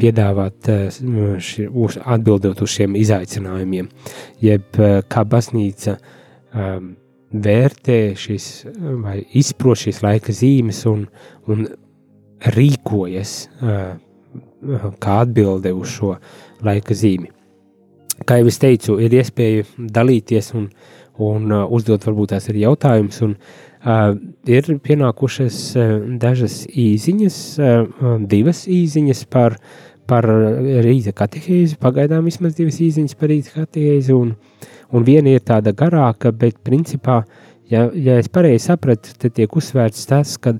piedāvāt ši, uz, atbildot uz šiem izaicinājumiem, jeb kā baznīca um, vērtē šīs vai izpro šīs laika zīmes un, un rīkojas uh, kā atbilde uz šo laika zīmi. Kā jau es teicu, ir iespēja dalīties un, un uh, uzdot varbūt tās ir jautājums, un uh, ir pienākušas uh, dažas īziņas, uh, divas īziņas par, par rīta katehēzi, pagaidām vismaz divas īziņas par rīta katehēzi, un, un viena ir tāda garāka, bet principā uh, Ja, ja es pareizi sapratu, tad tiek uzsvērts tas, ka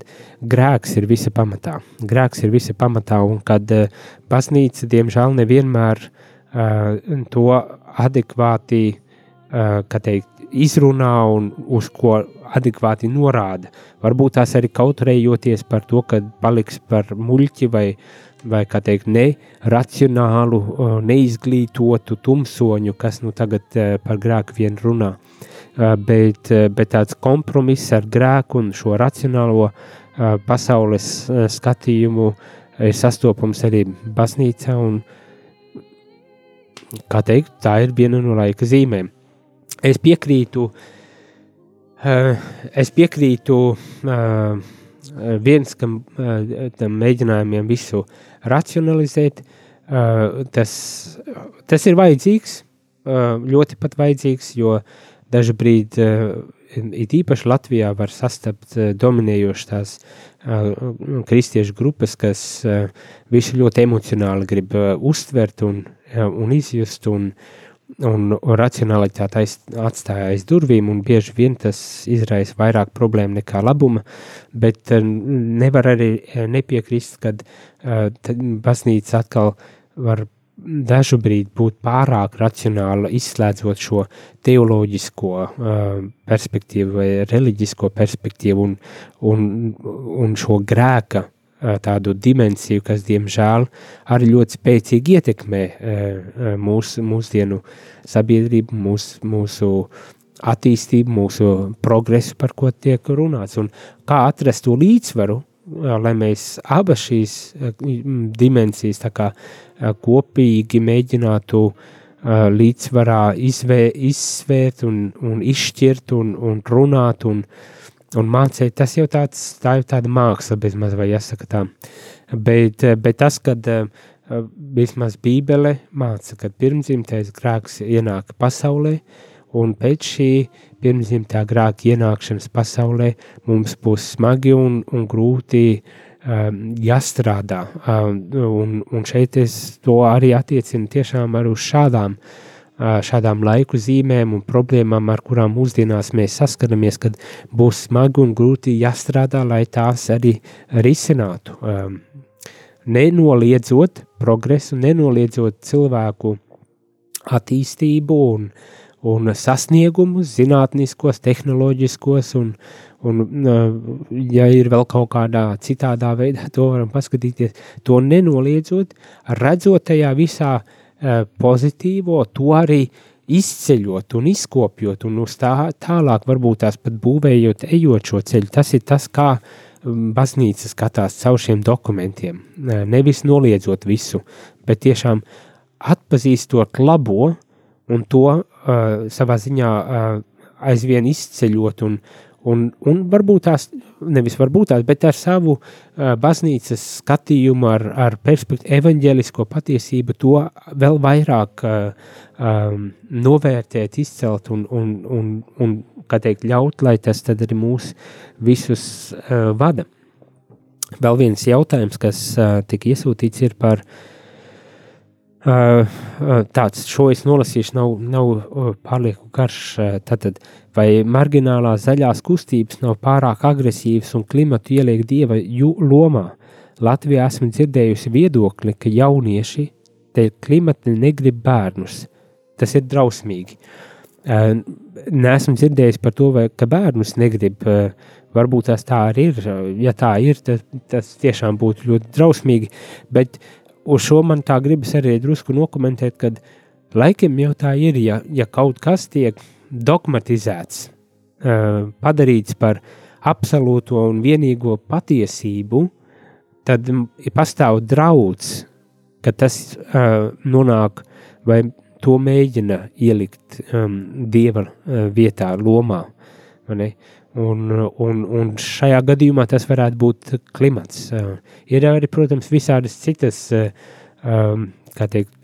grēks ir visa pamatā. Grēks ir visa pamatā, un kad uh, baznīca, diemžēl, nevienmēr uh, to adekvāti uh, teikt, izrunā un uz ko adekvāti norāda. Varbūt tās arī kautrējoties par to, ka paliks par muļķi vai, vai kā teikt, neracionālu, neizglītotu tumsoņu, kas nu tagad par grēku vien runā. Eh, bet, eh, bet tāds kompromiss ar grēku un šo racionālo pasaules skatījumu ir sastopams arī baznīcā, un, kā teikt, tā ir viena no laika zīmēm. Es piekrītu, es piekrītu viens, kam tam mēģinājumiem visu racionalizēt, tas, tas ir vajadzīgs, ļoti pat vajadzīgs, jo eh, it īpaši Latvijā, var sastapt eh, dominējošas tās eh, kristiešu grupas, kas visu ļoti emocionāli grib uztvert un, un izjust, un, un, un racionalitāte aiz, atstāja aiz durvīm, un bieži vien tas izraisa vairāk problēmu nekā labuma, bet nevar arī nepiekrist, kad baznīca atkal var dažu brīdi būt pārāk racionāla, izslēdzot šo teoloģisko perspektīvu vai reliģisko perspektīvu un, un, un šo grēka tādu dimensiju, kas, diemžēl, arī ļoti spēcīgi ietekmē uh, mūsu, mūsdienu sabiedrību, mūs, mūsu attīstību, mūsu progresu, par ko tiek runāts, un kā atrast to līdzsvaru, lai mēs abas šīs dimensijas kā kopīgi mēģinātu līdzsvarā izvē, izsvērt un, un izšķirt un, un runāt un, un mācīt. Tas jau tāds, tā jau tāda māksla, bezmaz vai jāsaka tā. Bet, bet tas, kad vismaz bībele māca, kad pirmdzimtais grēks ienāk pasaulē, un pēc šī pirmdzimtā grēka ienākšanas pasaulē mums būs smagi un, un grūti um, jāstrādā. Um, un, un šeit es to arī attiecinu tiešām ar uz šādām, uh, šādām laiku zīmēm un problēmām, ar kurām mūsdienās mēs saskaramies, kad būs smagi un grūti jāstrādā, lai tās arī risinātu. Nenoliedzot progresu, nenoliedzot cilvēku attīstību un, un sasniegumus, zinātniskos, tehnoloģiskos un, Un, ja ir vēl kaut kādā citādā veidā, to varam paskatīties, to nenoliedzot, redzot tajā visā pozitīvo, to arī izceļot un izkopjot un uz tā tālāk, varbūt tās pat būvējot, ejot šo ceļu. Tas ir tas, kā baznīca skatās caur šiem dokumentiem. Nevis noliedzot visu, bet tiešām atpazīstot labo un to uh, savā ziņā uh, aizvien izceļot un, Un, un varbūt tās, nevis varbūt tās, bet ar savu uh, baznīcas skatījumu, ar, ar perspektīvu, evaņģēlisko patiesību, to vēl vairāk uh, um, novērtēt, izcelt un, un, un, un teikt, ļaut, lai tas arī mūs visus uh, vada. Vēl viens jautājums, kas uh, tika iesūtīts, ir par uh, tāds, šo es nolasīšu, nav, nav pārlieku garš. Tātad, vai marginālās zaļās kustības nav pārāk agresīvas un klimatu ieliek dieva lomā? Latvijā esmu dzirdējusi viedokli, ka jaunieši te klimati negrib bērnus. Tas ir drausmīgi. Nesmu dzirdējis par to, vai, ka bērnus negrib. Varbūt tas tā arī ir. Ja tā ir, tad tas tiešām būtu ļoti drausmīgi. Bet uh, uz šo man tā gribas arī drusku nokomentēt, kad laikam jau tā ir, ja, ja kaut kas tiek dogmatizēts, uh, padarīts par absolūto un vienīgo patiesību, tad pastāv draudz, ka tas uh, nonāk vai to mēģina ielikt dieva uh, vietā, lomā. Un, un, un šajā gadījumā tas varētu būt klimats. Ir arī, protams, visādas citas um, teikt,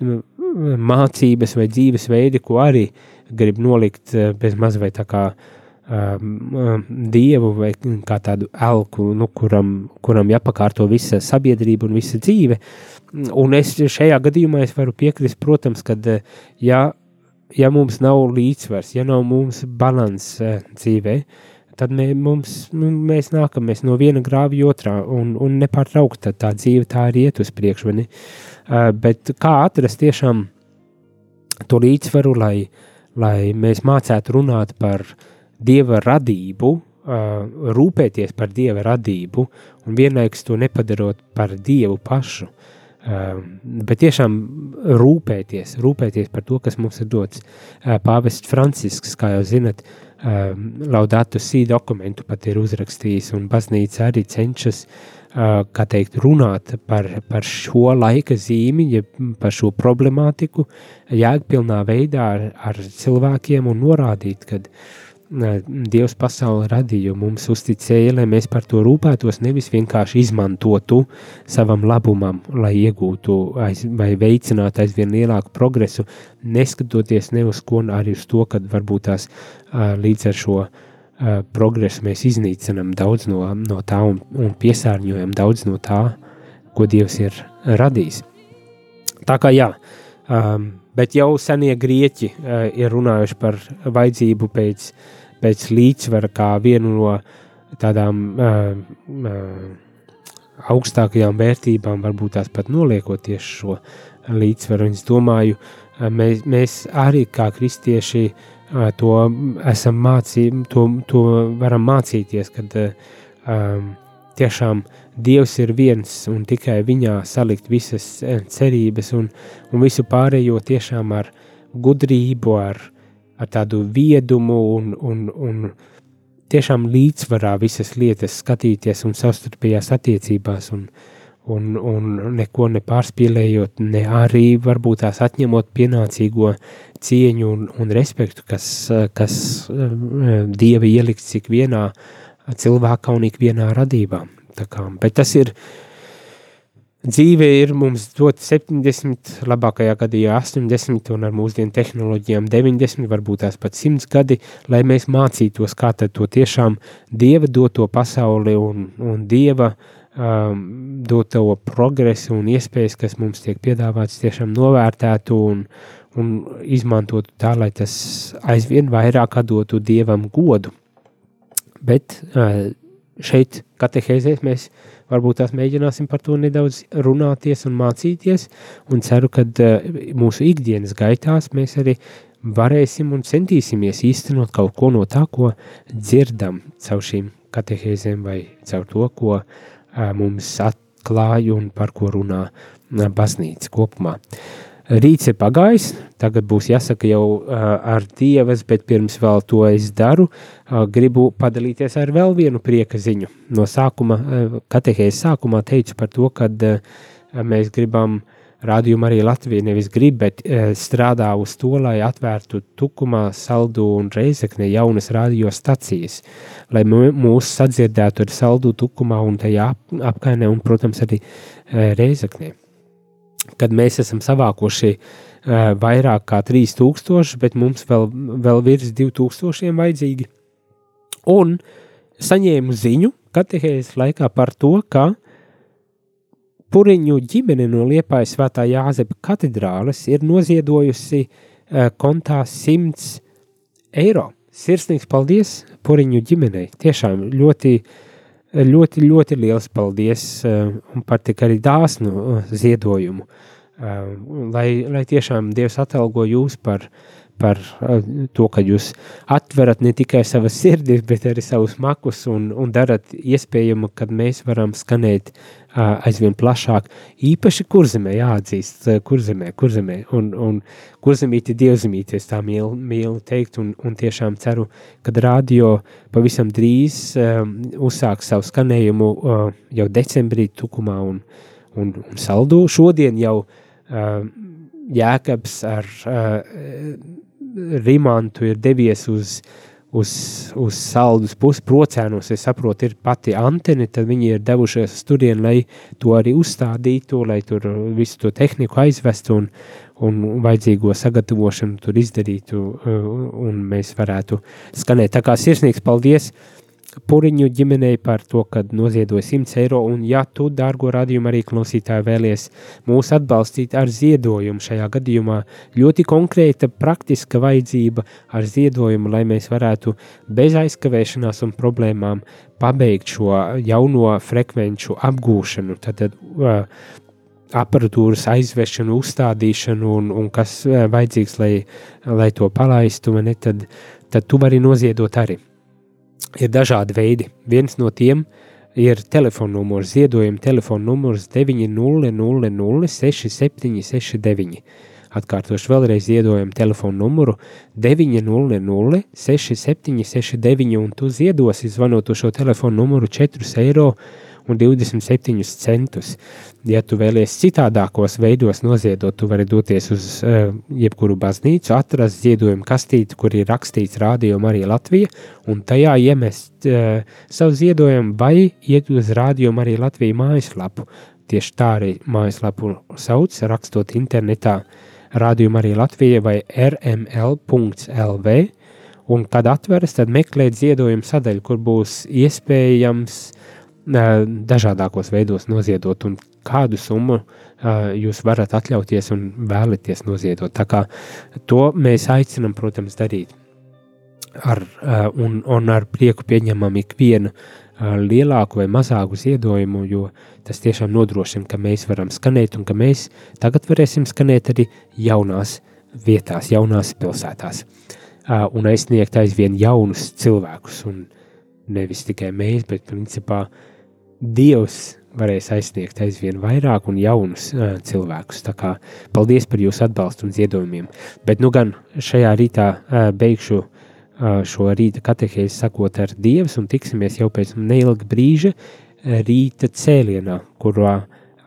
mācības vai dzīvesveidi, ko arī grib nolikt uh, bez maz vai tā kā um, dievu vai kā tādu elku, nu, kuram, kuram jāpakārto visa sabiedrība un visa dzīve. Un es šajā gadījumā es varu piekrist, protams, kad ja, ja mums nav līdzsvars, ja nav mums balans dzīvē, tad mē, mums, nu, mēs nākam mēs no viena grāvja otrā un, un nepārtraukti tā dzīve tā arī iet uz priekšu. Uh, bet kā atrast tiešām to līdzsvaru, lai, lai mēs mācētu runāt par dieva radību, uh, rūpēties par dieva radību un vienlaikus to nepadarot par dievu pašu. Uh, bet tiešām rūpēties, rūpēties par to, kas mums ir dots. Uh, Pāvests Francisks, kā jau zinat, uh, um, Laudātu sī dokumentu pat ir uzrakstījis, un baznīca arī cenšas, uh, kā teikt, runāt par, par šo laika zīmi, ja par šo problemātiku, jēgpilnā veidā ar, ar cilvēkiem un norādīt, kad uh, Dievs pasauli radīja, mums uzticēja, lai mēs par to rūpētos, nevis vienkārši izmantotu savam labumam, lai iegūtu aiz, vai veicinātu aizvien lielāku progresu, neskatoties ne uz ko, arī uz to, ka varbūt tās līdz ar šo progresu mēs iznīcinām daudz no, no tā un, un piesārņojam daudz no tā, ko Dievs ir radījis. Tā kā jā, um, bet jau senie grieķi uh, ir runājuši par vajadzību pēc, pēc līdzsvara kā vienu no tādām uh, uh, augstākajām vērtībām, varbūt tās pat noliekot tieši šo līdzsvaru. Es domāju, uh, mēs, mēs arī kā kristieši uh, to esam mācījuši, to, to varam mācīties, kad uh, tiešām uh, Dievs ir viens un tikai viņā salikt visas eh, cerības un, un visu pārējo tiešām ar gudrību, ar, ar tādu viedumu un, un, un tiešām līdzsvarā visas lietas skatīties un savstarpējās attiecībās un, un, un neko nepārspīlējot, ne arī varbūt tās atņemot pienācīgo cieņu un, un respektu, kas, kas eh, Dieva ielikts ik vienā cilvēkā un ik vienā radībā. Kā, bet tas ir. Dzīve ir mums dot 70, labākajā gadījumā 80, un ar mūsdienu tehnoloģijām 90, varbūt tās pat 100 gadi, lai mēs mācītos, kā to tiešām dieva doto pasauli un, un dieva um, doto progresu un iespējas, kas mums tiek piedāvāts, tiešām novērtētu un, un izmantotu tā, lai tas aizvien vairāk dotu dievam godu. Bet uh, šeit katehēzēs mēs varbūt tās mēģināsim par to nedaudz runāties un mācīties, un ceru, ka uh, mūsu ikdienas gaitās mēs arī varēsim un centīsimies īstenot kaut ko no tā, ko dzirdam caur šīm katehēzēm vai caur to, ko uh, mums atklāja un par ko runā uh, baznīca kopumā. Rīts ir pagājis, tagad būs jāsaka jau ar dievas, bet pirms vēl to es daru, gribu padalīties ar vēl vienu prieka ziņu. No sākuma, katehējas sākumā teicu par to, ka uh, mēs gribam rādījumu arī Latviju nevis grib, bet strādā uz to, lai atvērtu Tukumā, Saldu un Reizekne jaunas radiostacijas, lai mūs sadzirdētu ar Saldu Tukumā un tajā ap, apkainē un, protams, arī Reizeknē kad mēs esam savākuši uh, vairāk kā 3000, bet mums vēl, vēl virs 2000 vajadzīgi. Un saņēmu ziņu katehēzes laikā par to, ka Puriņu ģimene no Liepājas svētā Jāzepa katedrāles ir noziedojusi uh, kontā 100 eiro. Sirsnīgs paldies Puriņu ģimenei. Tiešām ļoti, ļoti, ļoti liels paldies uh, un par tik arī dāsnu uh, ziedojumu. Uh, lai, lai tiešām Dievs atalgo jūs par, par to, ka jūs atverat ne tikai savas sirdis, bet arī savus makus un, un darat iespējamu, kad mēs varam skanēt aizvien plašāk. Īpaši kurzemē jāatzīst, kurzemē, kurzemē, un, un kurzemīti dievzemīti, es tā mīlu, mīlu teikt, un, un tiešām ceru, kad radio pavisam drīz um, uzsāks savu skanējumu uh, jau decembrī Tukumā un, un, un Saldu. Šodien jau uh, Jēkabs ar Rimantu ir devies uz, uz, uz saldus puses procēnos, es saprotu, ir pati anteni, tad viņi ir devušies uz turieni, lai to arī uzstādītu, lai tur visu to tehniku aizvestu un, un vajadzīgo sagatavošanu tur izdarītu, un mēs varētu skanēt. Tā kā sirsnīgs paldies! Puriņu ģimenei par to, ka noziedoja 100 eiro, un ja tu, dārgo radījumu arī klausītāji, vēlies mūs atbalstīt ar ziedojumu, šajā gadījumā ļoti konkrēta praktiska vajadzība ar ziedojumu, lai mēs varētu bez aizkavēšanās un problēmām pabeigt šo jauno frekvenču apgūšanu, tad uh, aparatūras aizvešanu, uzstādīšanu un, un kas uh, vajadzīgs, lai, lai to palaistu, ne, tad, tad tu vari noziedot arī ir dažādi veidi. Viens no tiem ir telefona numurs, ziedojuma telefona numurs 900 6769. Atkārtošu vēlreiz ziedojumu telefonu numuru 900 6769 un tu ziedosi zvanot uz šo telefonu numuru 4 eiro un 27 centus. Ja tu vēlies citādākos veidos noziedot, tu vari doties uz uh, jebkuru baznīcu, atrast ziedojumu kastīti, kur ir rakstīts Rādio Marija Latvija, un tajā iemest uh, savu ziedojumu vai iet uz Rādio Marija Latvija mājaslapu. Tieši tā arī mājaslapu sauc, rakstot internetā Rādio Marija Latvija vai rml.lv, un kad atveras, tad meklēt ziedojumu sadaļu, kur būs iespējams dažādākos veidos noziedot, un kādu summu jūs varat atļauties un vēlaties noziedot. Tā kā to mēs aicinam, protams, darīt. Ar, un, un ar prieku pieņemam ikvienu lielāku vai mazāku ziedojumu, jo tas tiešām nodrošina, ka mēs varam skanēt un ka mēs tagad varēsim skanēt arī jaunās vietās, jaunās pilsētās un aizsniegt aizvien jaunus cilvēkus un nevis tikai mēs, bet principā uh, Dievs varēs aizsniegt aizvien vairāk un jaunus uh, cilvēkus. Tā kā paldies par jūsu atbalstu un ziedojumiem. Bet nu gan šajā rītā uh, beigšu uh, šo rīta katehēzi sakot ar Dievs un tiksimies jau pēc neilga brīža rīta cēlienā, kurā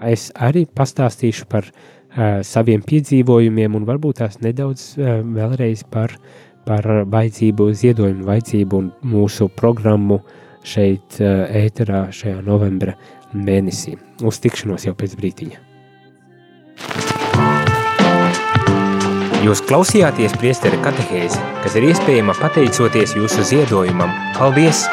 es arī pastāstīšu par uh, saviem piedzīvojumiem un varbūt tās nedaudz uh, vēlreiz par, par vajadzību, ziedojumu vajadzību un mūsu programmu uh, šeit, eh, ēterā, šajā novembra mēnesī. Uz tikšanos jau pēc brīdiņa. Jūs klausījāties priesteri katehēzi, kas ir iespējama pateicoties jūsu ziedojumam. Paldies!